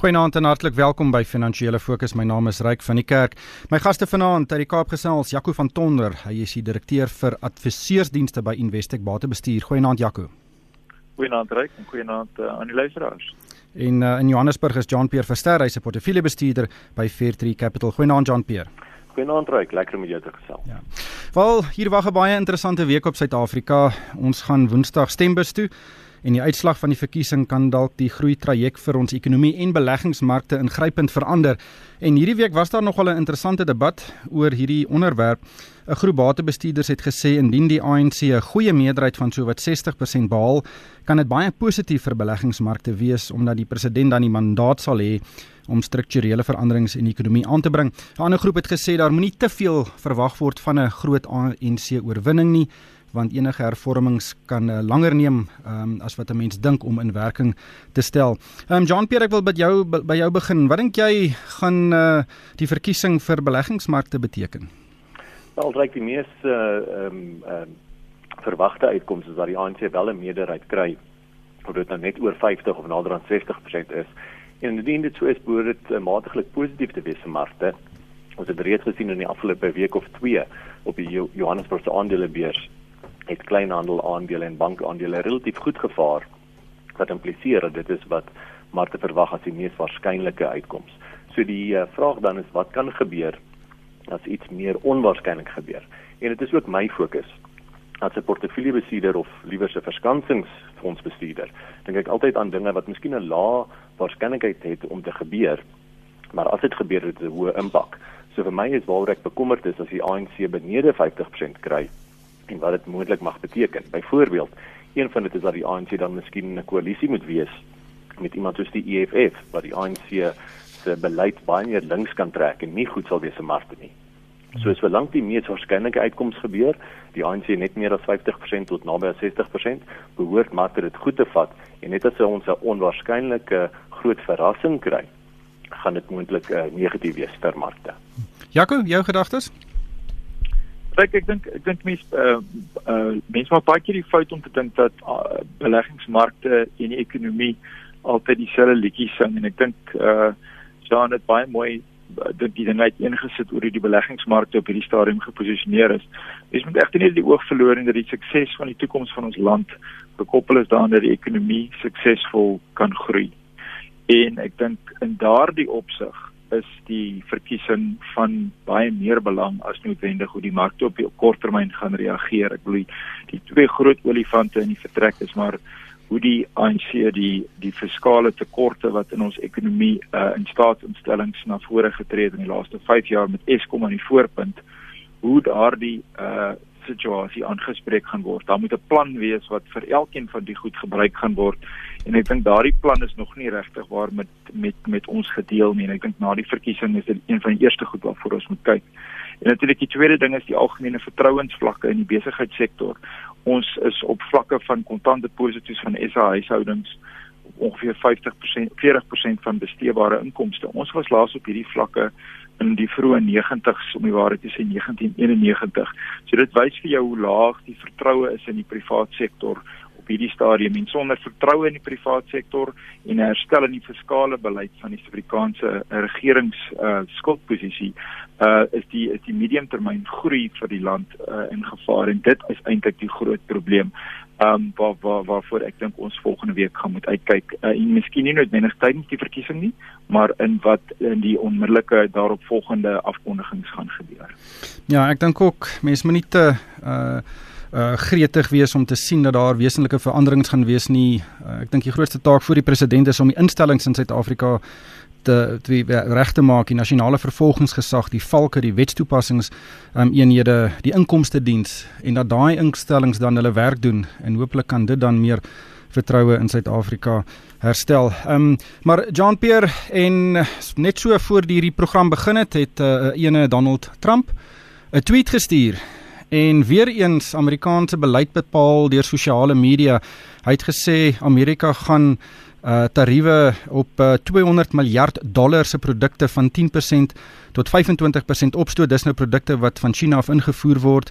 Goeienaand en hartlik welkom by Finansiële Fokus. My naam is Ryk van die Kerk. My gaste vanaand uit die Kaap gesels, Jaco van Tonder. Hy is die direkteur vir adviseursdienste by Investec Batebestuur. Goeienaand Jaco. Goeienaand Ryk en goeienaand uh, aan die luisteraars. En uh, in Johannesburg is Jean-Pierre Verster, hy's 'n portefeuljebestuurder by Fairtree Capital. Goeienaand Jean-Pierre. Goeienaand Ryk, lekker om jou te gesels. Ja. Wel, hier wag 'n baie interessante week op Suid-Afrika. Ons gaan Woensdag stembus toe en die uitslag van die verkiesing kan dalk die groei traject vir ons ekonomie en beleggingsmarkte ingrypend verander. En hierdie week was daar nogal 'n interessante debat oor hierdie onderwerp. 'n Groep batebestuurders het gesê indien die ANC 'n goeie meerderheid van sowat 60% behaal, kan dit baie positief vir beleggingsmarkte wees omdat die president dan die mandaat sal hê om strukturele veranderings in die ekonomie aan te bring. 'n Ander groep het gesê daar moenie te veel verwag word van 'n groot ANC oorwinning nie want enige hervormings kan uh, langer neem um, as wat 'n mens dink om in werking te stel. Ehm um, Jean Pierre, ek wil by jou by jou begin. Wat dink jy gaan uh, die verkiesing vir beleggingsmarkte beteken? Wel, reik die mees ehm uh, um, uh, verwagte uitkomste is dat die ANC wel 'n meerderheid kry of dit nou net oor 50 of nader aan 60% is. En indien dit so is, behoort dit uh, matiglik positief te wees vir markte. Ons het reeds gesien in die afgelope week of 2 op die Johannesburgse aandelebeurs het kleinhandel aandele en bankaandele relatief goed gevaar wat impliseer dat dit is wat markte verwag as die mees waarskynlike uitkoms. So die uh, vraag dan is wat kan gebeur as iets meer onwaarskynlik gebeur? En dit is ook my fokus as 'n portefeuljebestuurder of liewer 'n verskansingsfondsbestuurder. Dink ek altyd aan dinge wat miskien 'n lae waarskynlikheid het om te gebeur, maar as dit gebeur het, 'n hoë impak. So vir my is waaroor ek bekommerd is as die ANC benede 50% kry en wat dit moontlik mag beteken. Byvoorbeeld, een van dit is dat die ANC dan miskien 'n koalisie moet wees met iemand soos die EFF wat die ANC se beleid baie meer links kan trek en nie goed sal wees vir markte nie. So as verlang die mees waarskynlike uitkoms gebeur, die ANC net meer as 50% tot naby 60%, behoort markte dit goed te vat en net as ons 'n onwaarskynlike groot verrassing kry, gaan dit moontlik uh, negatief wees vir markte. Jaco, jou gedagtes? Kyk, ek dink ek dink mense uh uh mense maak baie keer die fout om te dink dat uh, beleggingsmarkte en die ekonomie altyd dieselfde liedjie sing en ek dink uh Jean het baie mooi uh, dit die ding uiteengesit oor hoe die beleggingsmarkte op hierdie stadium geposisioneer is. Dis moet egter nie die oog verloor in dat die sukses van die toekoms van ons land gekoppel is daaraan dat die ekonomie suksesvol kan groei. En ek dink in daardie opsig is die verkiesing van baie meer belang as noodwendig hoe die markte op die korttermyn gaan reageer. Ek bedoel die twee groot olifante in die vertrek is maar hoe die ANC die die fiskale tekorte wat in ons ekonomie uh, in staatsinstellings na vore getree het in die laaste 5 jaar met Eskom aan die voorpunt hoe daardie uh situasie aangespreek gaan word. Daar moet 'n plan wees wat vir elkeen van die goed gebruik gaan word en ek dink daardie plan is nog nie regtig waar met met met ons gedeel nie en ek dink na die verkiesing is dit een van die eerste goed waarvoor ons moet kyk. En natuurlik die tweede ding is die algemene vertrouensvlakke in die besigheidssektor. Ons is op vlakke van kontante deposito's van SA huishoudings ongeveer 50% 40% van besteedbare inkomste. Ons was laas op hierdie vlakke in die vroeë 90s om die waarheid te sê 1991. So dit wys vir jou hoe laag die vertroue is in die privaat sektor op hierdie stadium en sonder vertroue in die privaat sektor en herstel in die fiskale beleid van die Suid-Afrikaanse regerings uh, skuldposisie uh, is die is die mediumtermyn groei vir die land uh, in gevaar en dit is eintlik die groot probleem um, waar waar waarvoor ek dink ons volgende week gaan moet uitkyk. Uh, en miskien nie noodwendig tydens die verkiesing nie, maar in wat in die onmiddellike daaropvolgende afkondigings gaan gebeur. Ja, ek dink ook mense moet nie te uh uh gretig wees om te sien dat daar wesenlike veranderings gaan wees nie. Uh, ek dink die grootste taak vir die president is om die instellings in Suid-Afrika te twee regte maak die nasionale vervolgingsgesag die valke die wetstoepassings um, eenhede die inkomste diens en dat daai instellings dan hulle werk doen en hooplik kan dit dan meer vertroue in Suid-Afrika herstel. Ehm um, maar Jean Pierre en net so voor hierdie program begin het het uh, ene Donald Trump 'n tweet gestuur en weer eens Amerikaanse beleid bepaal deur sosiale media. Hy het gesê Amerika gaan uh tariewe op uh, 200 miljard dollar se produkte van 10% tot 25% opstoot. Dis nou produkte wat van China af ingevoer word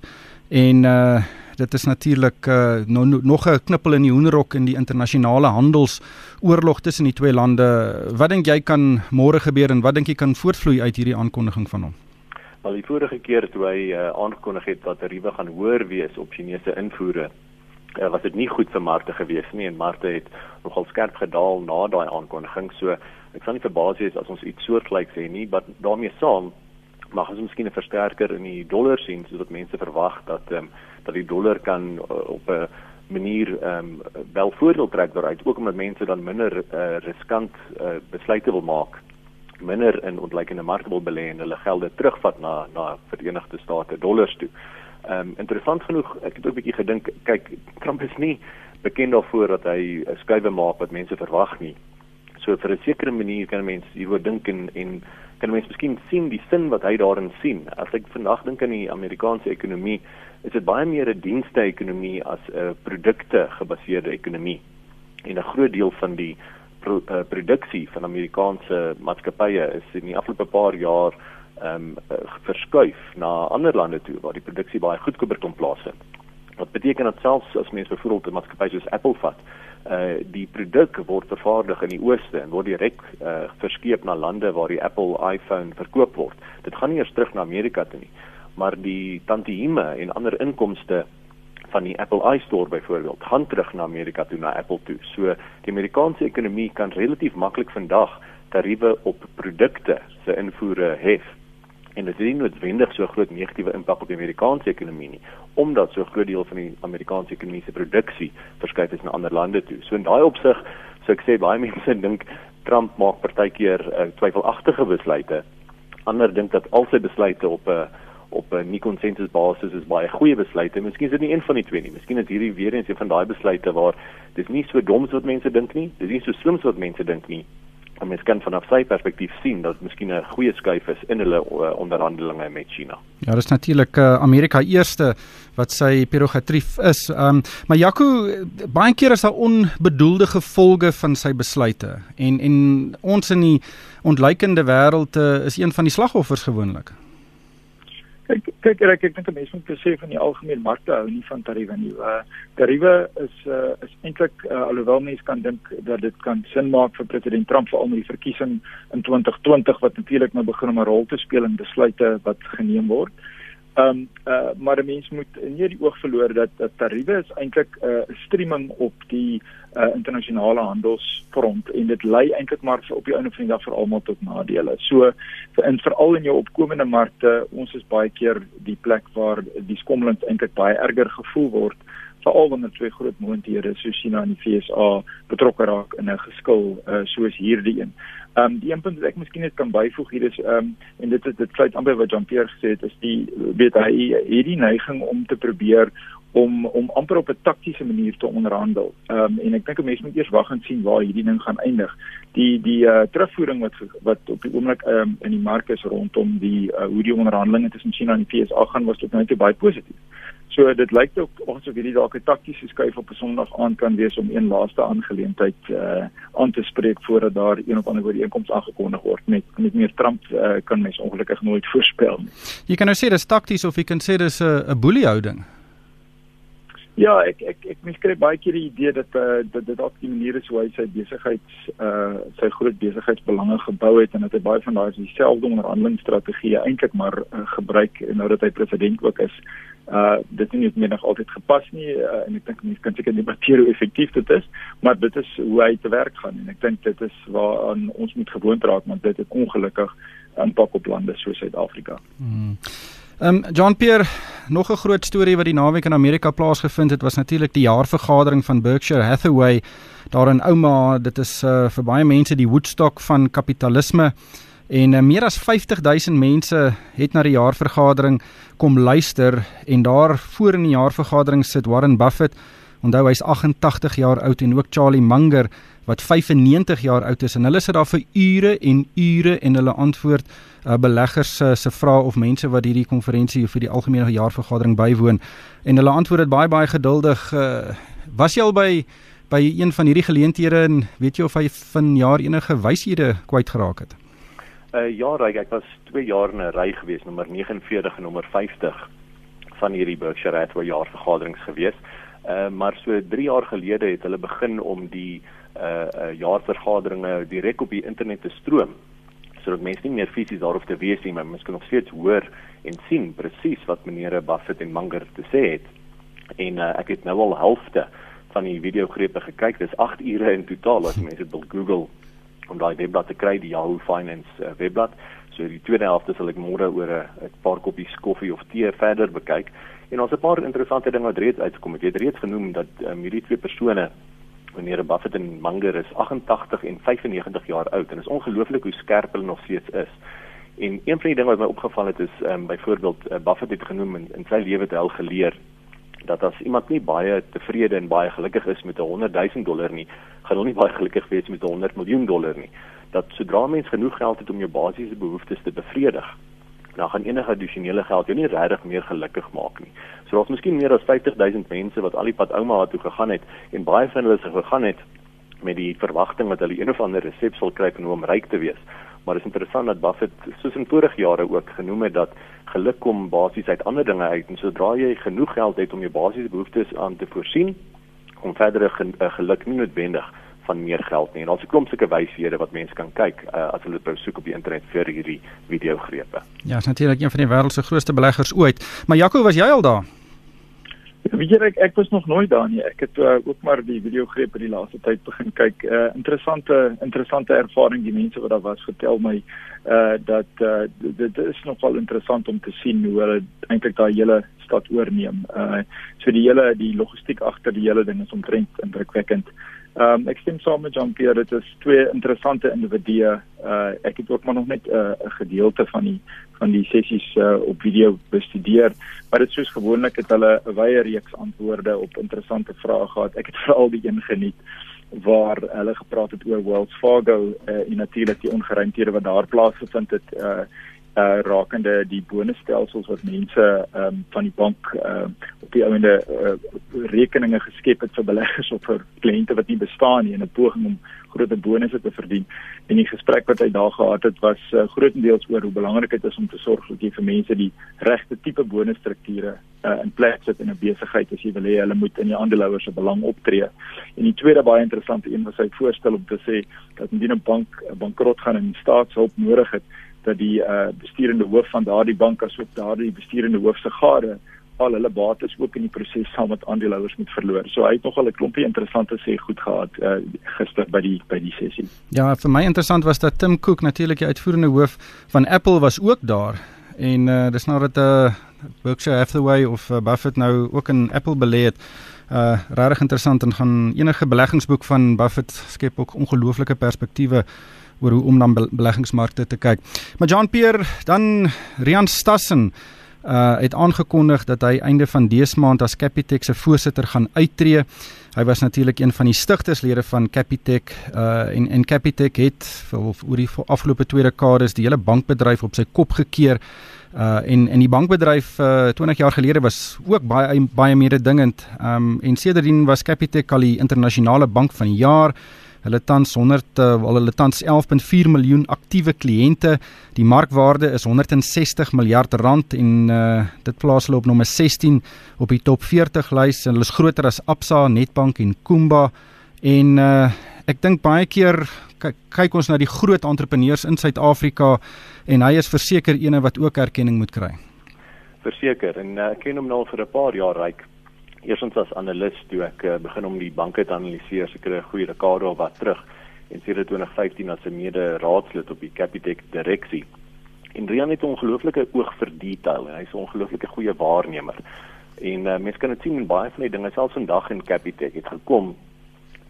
en uh dit is natuurlik uh, no, no, nog 'n knippel in die hoenderhok in die internasionale handelsoorlog tussen die twee lande. Wat dink jy kan môre gebeur en wat dink jy kan voortvloei uit hierdie aankondiging van hom? Al die vorige keer toe hy uh, aangekondig het dat tariewe gaan hoër wees op Chinese invoere, uh, was dit nie goed vir markte gewees nie en markte het nogal skerp gedaal na daai aankondiging. So ek sal nie verbaas wees as ons iets soortgelyks sê nie, maar daarmee saam mag ons miskien 'n versterker in die dollar sien sodat mense verwag dat ehm um, dat die dollar kan uh, op 'n manier ehm um, wel voordeel trek daaruit ook omdat mense dan minder uh, riskant uh, besluite wil maak minder in ontleikende markte wil belê en hulle gelde terugvat na na Verenigde State dollars toe. Ehm um, interessant genoeg, ek het ook 'n bietjie gedink, kyk, Trump is nie bekend daarvoor dat hy 'n skuwe maak wat mense verwag nie. So vir 'n sekere manier kan mense hieroor dink en en kan mense miskien sien die sin wat hy daarin sien. As ek vandag dink aan die Amerikaanse ekonomie, is dit baie meer 'n dienste ekonomie as 'n produkte gebaseerde ekonomie. En 'n groot deel van die pro, uh, produksie van Amerikaanse maatskappye is in die afgelope paar jaar ehm um, uh, verskuif na ander lande toe waar die produksie baie goedkoper kon plaasvind. Wat beteken dat selfs as mense byvoorbeeld 'n maatskappy soos Apple vat, uh die produk word vervaardig in die ooste en word direk uh verskeep na lande waar die Apple iPhone verkoop word. Dit gaan nie eers terug na Amerika toe nie, maar die tantieme en ander inkomste van die Apple iStore byvoorbeeld gaan terug na Amerika toe na Apple toe. So die Amerikaanse ekonomie kan relatief maklik vandag tariewe op produkte se invoere hef en dit het nie noodwendig so groot negatiewe impak op die Amerikaanse ekonomie nie omdat so 'n groot deel van die Amerikaanse ekonomie se produksie verskuif is na ander lande toe. So in daai opsig sou ek sê baie mense dink Trump maak partykeer uh, twyfelagtige besluite. Ander dink dat al sy besluite op 'n uh, op 'n nie konsensus basis is baie goeie besluite. Miskien is dit nie een van die twee nie. Miskien is hierdie weer eens een van daai besluite waar dis nie so dom so wat mense dink nie. Dis nie so slim so wat mense dink nie en mens kan vanaf sy perspektief sien dat dit miskien 'n goeie skuif is in hulle uh, onderhandelinge met China. Ja, dis natuurlik uh, Amerika eerste wat sy prerogatief is. Ehm um, maar Jaco baie keer is daar onbedoelde gevolge van sy besluite en en ons in die ontleikende wêreld uh, is een van die slagoffers gewoonlik. Kyk kyk ek ek dink 'n mens moet besef van die algemene markte hou nie van tariewe nie. Uh tariewe is uh is eintlik uh, alhoewel mense kan dink dat dit kan sin maak vir president Trump veral met die verkiesing in 2020 wat natuurlik nou begin om 'n rol te speel in besluite wat geneem word. Ehm um, uh maar 'n mens moet nie die oog verloor dat dat tariewe is eintlik 'n uh, streaming op die uh internasionale handelsfront en dit lei eintlik maar op die einde van die dag vir almal tot nadele. So vir in veral in jou opkomende markte, ons is baie keer die plek waar die skommelings eintlik baie erger gevoel word veral wanneer twee groot moondhede soos China en die VSA betrokke raak in 'n geskil uh soos hierdie een. Ehm um, die een punt wat ek miskien net kan byvoeg hier is ehm um, en dit is dit sluit aan by wat Jean-Pierre gesê het is die weet hy hierdie neiging om te probeer om om amper op 'n taktiese manier te onderhandel. Ehm um, en ek dink 'n mens moet eers wag en sien waar hierdie ding gaan eindig. Die die uh, terugvoering wat wat op die oomblik ehm um, in die mark is rondom die uh, hoe die onderhandelinge tussen China en die VS gaan was tot nou toe baie positief. So dit lyk ook asof hierdie dalk 'n taktiese skuif op 'n Sondag aand kan wees om een laaste aangeleentheid uh aan te spreek voordat daar een of ander ooreenkoms aangekondig word met met meer Trump uh, kan mens ongelukkig nooit voorspel nie. Jy kan nou sê dis takties of jy kan sê dis 'n 'n boeliehouding. Ja, ek ek ek mens kry baie keer die idee dat uh, dat dit dalk die manier is hoe hy sy besigheids uh sy groot besigheidsbelange gebou het en dat hy baie van daai dieselfde onderhandelingsstrategieë eintlik maar uh, gebruik nou dat hy president ook is. Uh dit is nie meer nog altyd gepas nie uh, en ek dink mense kan seker debatteer hoe effektief dit is, maar dit is hoe hy te werk gaan en ek dink dit is waaraan ons moet gewoond raak want dit het ongelukkig impak op lande soos Suid-Afrika. Hmm. Ehm um, John Pierre, nog 'n groot storie wat die naweek in Amerika plaasgevind het, was natuurlik die jaarvergadering van Berkshire Hathaway daar in Ouma. Dit is uh, vir baie mense die Woodstock van kapitalisme. En uh, meer as 50000 mense het na die jaarvergadering kom luister en daar voor in die jaarvergadering sit Warren Buffett. Onthou hy's 88 jaar oud en ook Charlie Munger wat 95 jaar oud is en hulle sit daar vir ure en ure en hulle antwoord uh, beleggers uh, se vrae of mense wat hierdie konferensie vir die algemene jaarvergadering bywoon en hulle antwoord dit baie baie geduldig uh, was jy al by by een van hierdie geleenthede en weet jy of hy van jaar enige wyshede kwyt geraak het uh, ja Ryk ek was 2 jaar in 'n ry gewees nommer 49 en nommer 50 van hierdie Berkshire Hathaway jaarvergaderings gewees. Uh maar so 3 jaar gelede het hulle begin om die uh, uh jaarvergaderinge direk op die internet te stroom sodat mense nie meer fisies daarop te wees nie, maar mens kan nog steeds hoor en sien presies wat meneer Buffett en Munger te sê het. En uh, ek het nou al helfte van die videogrepe gekyk. Dis 8 ure in totaal as mense dit wil Google om daai webblad te kry, die Yahoo Finance uh, webblad. So die tweede helfte sal ek môre oor 'n paar koppies koffie of tee verder bekyk. En ons het 'n paar interessante dinge wat reeds uitgekom het. Jy het reeds genoem dat um, hierdie twee persone meneer Buffett en Munger is 88 en 95 jaar oud en is ongelooflik hoe skerp hulle nog steeds is. En een van die dinge wat my opgeval het is ehm um, byvoorbeeld uh, Buffett het genoem in, in sy lewe het hy al geleer dat as iemand nie baie tevrede en baie gelukkig is met 'n 100 000 dollar nie, gaan hulle nie baie gelukkig wees met 'n 100 miljoen dollar nie. Dat sodra mens genoeg geld het om jou basiese behoeftes te bevredig, dan gaan enige addisionele geld jou nie regtig meer gelukkig maak nie. So daar's miskien meer as 50 000 mense wat al die pad ouma toe gegaan het en baie van hulle se gegaan het met die verwagting dat hulle een of ander resep sal kry om ryk te wees. Maar dit is interessant dat Buffett soos in vorige jare ook genoem het dat geluk kom basies uit ander dinge uit en sodra jy genoeg geld het om jou basiese behoeftes aan te voorsien, kom verdere geluk nie noodwendig van meer geld nie. En daar's 'n klomp sulke wyshede wat mense kan kyk uh, as hulle dit soek op die internet vir hierdie videogrepe. Ja, is natuurlik een van die wêreld se grootste beleggers ooit. Maar Jaco, was jy al daar? Ja, weet jy ek ek was nog nooit daar nie. Ek het uh, ook maar die videogrepe die laaste tyd begin kyk. Uh interessante interessante ervaring die mense wat daar was vertel my uh dat uh dit is nogal interessant om te sien hoe hulle eintlik daai hele stad oorneem. Uh so die hele die logistiek agter die hele ding is omtrent indrukwekkend. Ehm um, ek stem saam met Jean Pierre dit is twee interessante individue. Uh ek het ook maar nog net 'n uh, gedeelte van die van die sessies uh, op video bestudeer, maar dit soos gewoonlik het hulle 'n wye reeks antwoorde op interessante vrae gehad. Ek het veral die een geniet waar hulle gepraat het oor Wells Fargo uh, en natuurlik die ongeruimthede wat daar plaasgevind het uh uh rakende die bonusstelsels wat mense ehm um, van die bank uh op die ouende uh, rekeninge geskep het vir beleggers of vir kliënte wat nie bestaan nie in 'n poging om groot bonusse te verdien. En die gesprek wat hy daar gehad het was uh, grootendeels oor hoe belangrik dit is om te sorg dat jy vir mense die regte tipe bonusstrukture uh in plek sit in 'n besigheid as jy wil hê hulle moet in die aandeelhouers se belang optree. En die tweede baie interessante een was hy voorstel om te sê dat indien 'n bank bankrot gaan en staatshulp nodig het dat die uh, besturende hoof van daardie bank asook daardie besturende hoof se gade al hulle bates ook in die proses saam met aandeelhouers moet verloor. So hy het nogal 'n klompie interessante sê goed gehad uh, gister by die by die sessie. Ja, vir my interessant was dat Tim Cook natuurlik die uitvoerende hoof van Apple was ook daar en uh, dis nou dat 'n uh, Berkshire Hathaway of uh, Buffett nou ook in Apple belê het. Uh regtig interessant en gaan enige beleggingsboek van Buffett skep ook ongelooflike perspektiewe oor hoe om na beleggingsmarkte te kyk. Maar Jean Pierre, dan Rian Stassen uh het aangekondig dat hy einde van dese maand as Capitec se voorsitter gaan uittreë. Hy was natuurlik een van die stigterslede van Capitec uh en en Capitec het vir oor die afgelope twee dekades die hele bankbedryf op sy kop gekeer. Uh en en die bankbedryf uh 20 jaar gelede was ook baie baie mededingend. Um en sedertdien was Capitec al die internasionale bank van die jaar. Hulle tans 100 uh, al hulle tans 11.4 miljoen aktiewe kliënte. Die markwaarde is 160 miljard rand en uh, dit plaas hulle op nommer 16 op die top 40 lys en hulle is groter as Absa, Nedbank en Kumba. En uh, ek dink baie keer kyk ons na die groot entrepreneurs in Suid-Afrika en hy is verseker ene wat ook erkenning moet kry. Verseker en uh, ek ken hom nou vir 'n paar jaar ryk Eerstens as analis toe ek uh, begin om die banke te analiseer, seker 'n goeie dekade of wat terug en sedert 2015 as 'n mede-raadslid op die Capitec direksie. En Rian het 'n ongelooflike oog vir detail en hy's 'n ongelooflike goeie waarnemer. En uh, mense kan dit sien in baie van die dinge selfs vandag in Capitec het gekom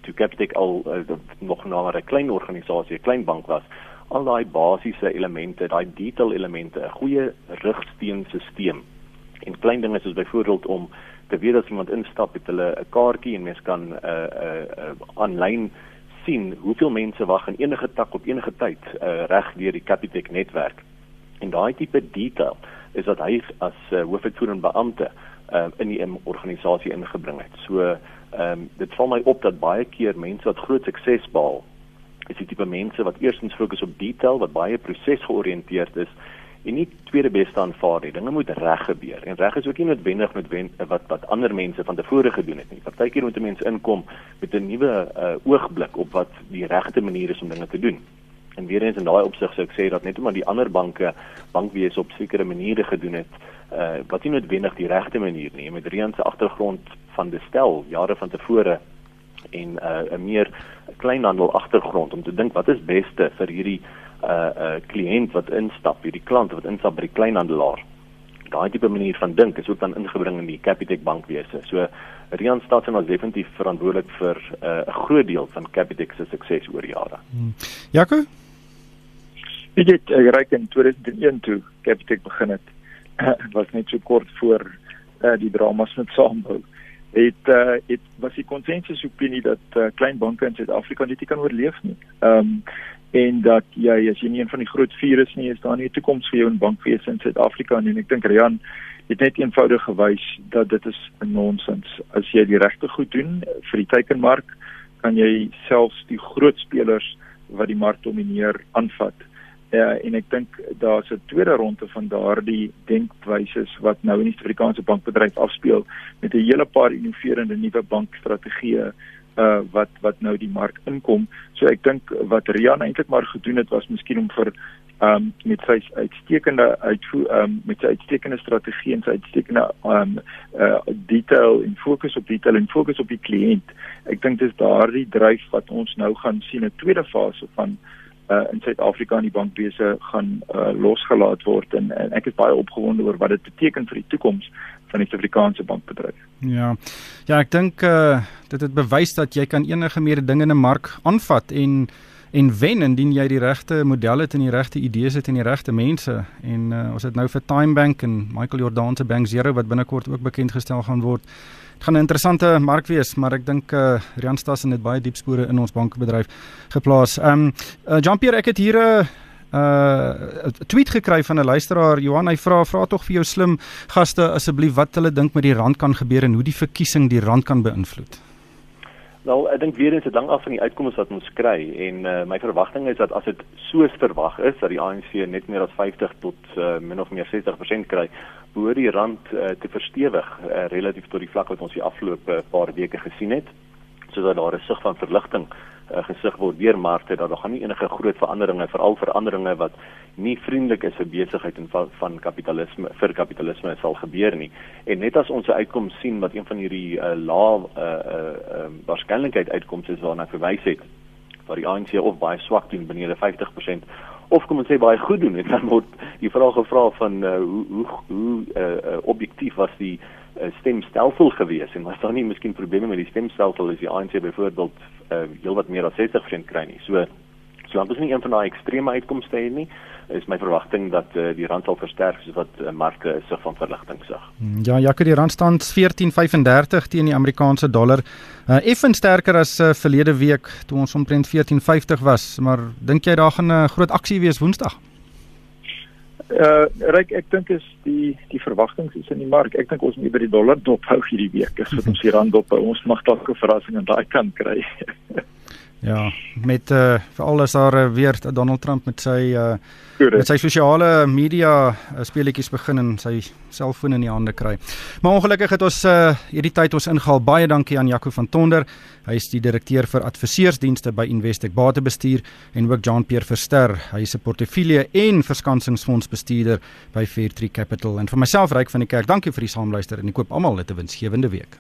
toe Capitec al uh, nog na 'n klein organisasie, 'n klein bank was. Al daai basiese elemente, daai detail elemente, 'n goeie rugsteenstelsel en klein dinge soos byvoorbeeld om te weet as iemand instap het hulle 'n kaartjie en mens kan 'n uh, 'n uh, uh, aanlyn sien hoeveel mense wag in enige tak op enige tyd uh, reg deur die Capitec netwerk. En daai tipe detail is wat hy as uh, hoofuitvoerende beampte uh, in die organisasie ingebring het. So ehm um, dit val my op dat baie keer mense wat groot sukses behaal is die tipe mense wat eerstens fokus op detail wat baie proses georiënteerd is en nie tweede beste aanvaar nie. Dinge moet reg gebeur. En reg is ook nie noodwendig met wen, wat wat ander mense van tevore gedoen het nie. Partykeer moet 'n mens inkom met 'n nuwe uh, oogblik op wat die regte manier is om dinge te doen. En weer eens in daai opsig sou ek sê dat net omdat die ander banke bankwese op sekere maniere gedoen het, uh, wat nie noodwendig die regte manier nie. Met Rian se agtergrond van bestel jare van tevore en 'n uh, meer kleinhandel agtergrond om te dink wat is beste vir hierdie uh, 'n uh, kliënt wat instap, hierdie klant wat instap by die kleinhandelaar. Daai tipe manier van dink is ook dan ingebring in die Capitec bankwese. So Rian Stadsen was definitief verantwoordelik vir uh, 'n uh, groot deel van Capitec se sukses oor jare. Hmm. Jaco Ek het gereik in 2001 toe Capitec begin het. was net so kort voor uh, die dramas met saambou. Het uh, het was die konsensus opinie dat uh, klein banke in Suid-Afrika net nie kan oorleef nie. Ehm um, en dat jy as jy nie een van die groot vier is nie, is daar nie 'n toekoms vir jou in bankwese in Suid-Afrika nie. En ek dink Rian het net eenvoudig gewys dat dit is 'n nonsens. As jy die regte goed doen vir die teikenmark, kan jy selfs die groot spelers wat die mark domineer aanvat. Ja, en ek dink daar's 'n tweede ronde van daardie denkwyse wat nou in die Suid-Afrikaanse bankbedryf afspeel met 'n hele paar innoverende nuwe bankstrategieë uh wat wat nou die mark inkom. So ek dink wat Rian eintlik maar gedoen het was miskien om vir um met sy uitstekende uitvoer um met sy uitstekende strategie en sy uitstekende um uh detail en fokus op detail en fokus op die kliënt. Ek dink dis daardie dryf wat ons nou gaan sien 'n tweede fase van uh in Suid-Afrika in die bankwese gaan uh losgelaat word en, en ek is baie opgewonde oor wat dit beteken vir die toekoms van die Suid-Afrikaanse bankbedryf. Ja. Ja, ek dink uh dit het bewys dat jy kan enige meer dinge in 'n mark aanvat en en wen indien jy die regte modelle het en die regte idees het en die regte mense. En uh ons het nou vir Time Bank en Michael Jordan se Bank Zero wat binnekort ook bekend gestel gaan word. Dit gaan 'n interessante mark wees, maar ek dink uh Rian Stassen het baie diep spore in ons bankbedryf geplaas. Um uh, Jean-Pierre, ek het hier 'n uh, uh 'n tweet gekry van 'n luisteraar Johan hy vra vra tog vir jou slim gaste asseblief wat hulle dink met die rand kan gebeur en hoe die verkiesing die rand kan beïnvloed. Wel, ek dink weer eens dit hang af van die uitkomste wat ons kry en uh, my verwagting is dat as dit soos verwag is dat die ANC net meer as 50 tot uh, min of meer 60% kry, behoort die rand uh, te verstewig uh, relatief tot die vlak wat ons die afgelope paar weke gesien het sodat daar 'n sig van verligting uh, gesig word deur markte dat daar gaan nie enige groot veranderinge veral veranderinge wat nie vriendelik is vir besigheid en van, van kapitalisme vir kapitalisme sal gebeur nie. En net as ons 'n uitkoms sien wat een van hierdie uh, lae uh, uh, uh, waarskynlikheid uitkomste is waarna verwys het waar die ANC of baie swak doen benede 50% of kom ons sê baie goed doen en dan word die vraag gevra van uh, hoe hoe hoe uh, objektief was die uh, stemstelsel gewees en was daar nie miskien probleme met die stemstelsel as die ANC byvoorbeeld uh, heelwat meer as 60% kry nie. So solank ons nie een van daai ekstreme uitkomste het nie, is my verwagting dat uh, die rand sal versterk soos wat uh, marke sig van verligting sig. Hmm, ja, Jacques, die rand staan 14.35 teen die Amerikaanse dollar. Uh, Effens sterker as uh, verlede week toe ons omtrent 14.50 was, maar dink jy daar gaan 'n uh, groot aksie wees Woensdag? Uh Ryk, ek dink is die die verwagtinge is in die mark. Ek dink ons moet by die dollar dop hou hierdie week. As ons die rand dop ons mag dalk 'n verrassing aan daai kant kry. Ja, met uh veral as daar uh, weer Donald Trump met sy uh met sy sosiale media uh, speletjies begin en sy selfoon in die hande kry. Maar ongelukkig het ons uh hierdie tyd ons ingehaal. Baie dankie aan Jaco van Tonder. Hy is die direkteur vir adviseursdienste by Investec Batebestuur en ook Jean-Pierre Verster. Hy is 'n portefeulje en verskansingsfondsbestuurder by Fairtree Capital. En vir myself Ryk van die Kerk, dankie vir die saamluister en ek koop almal 'n winsgewende week.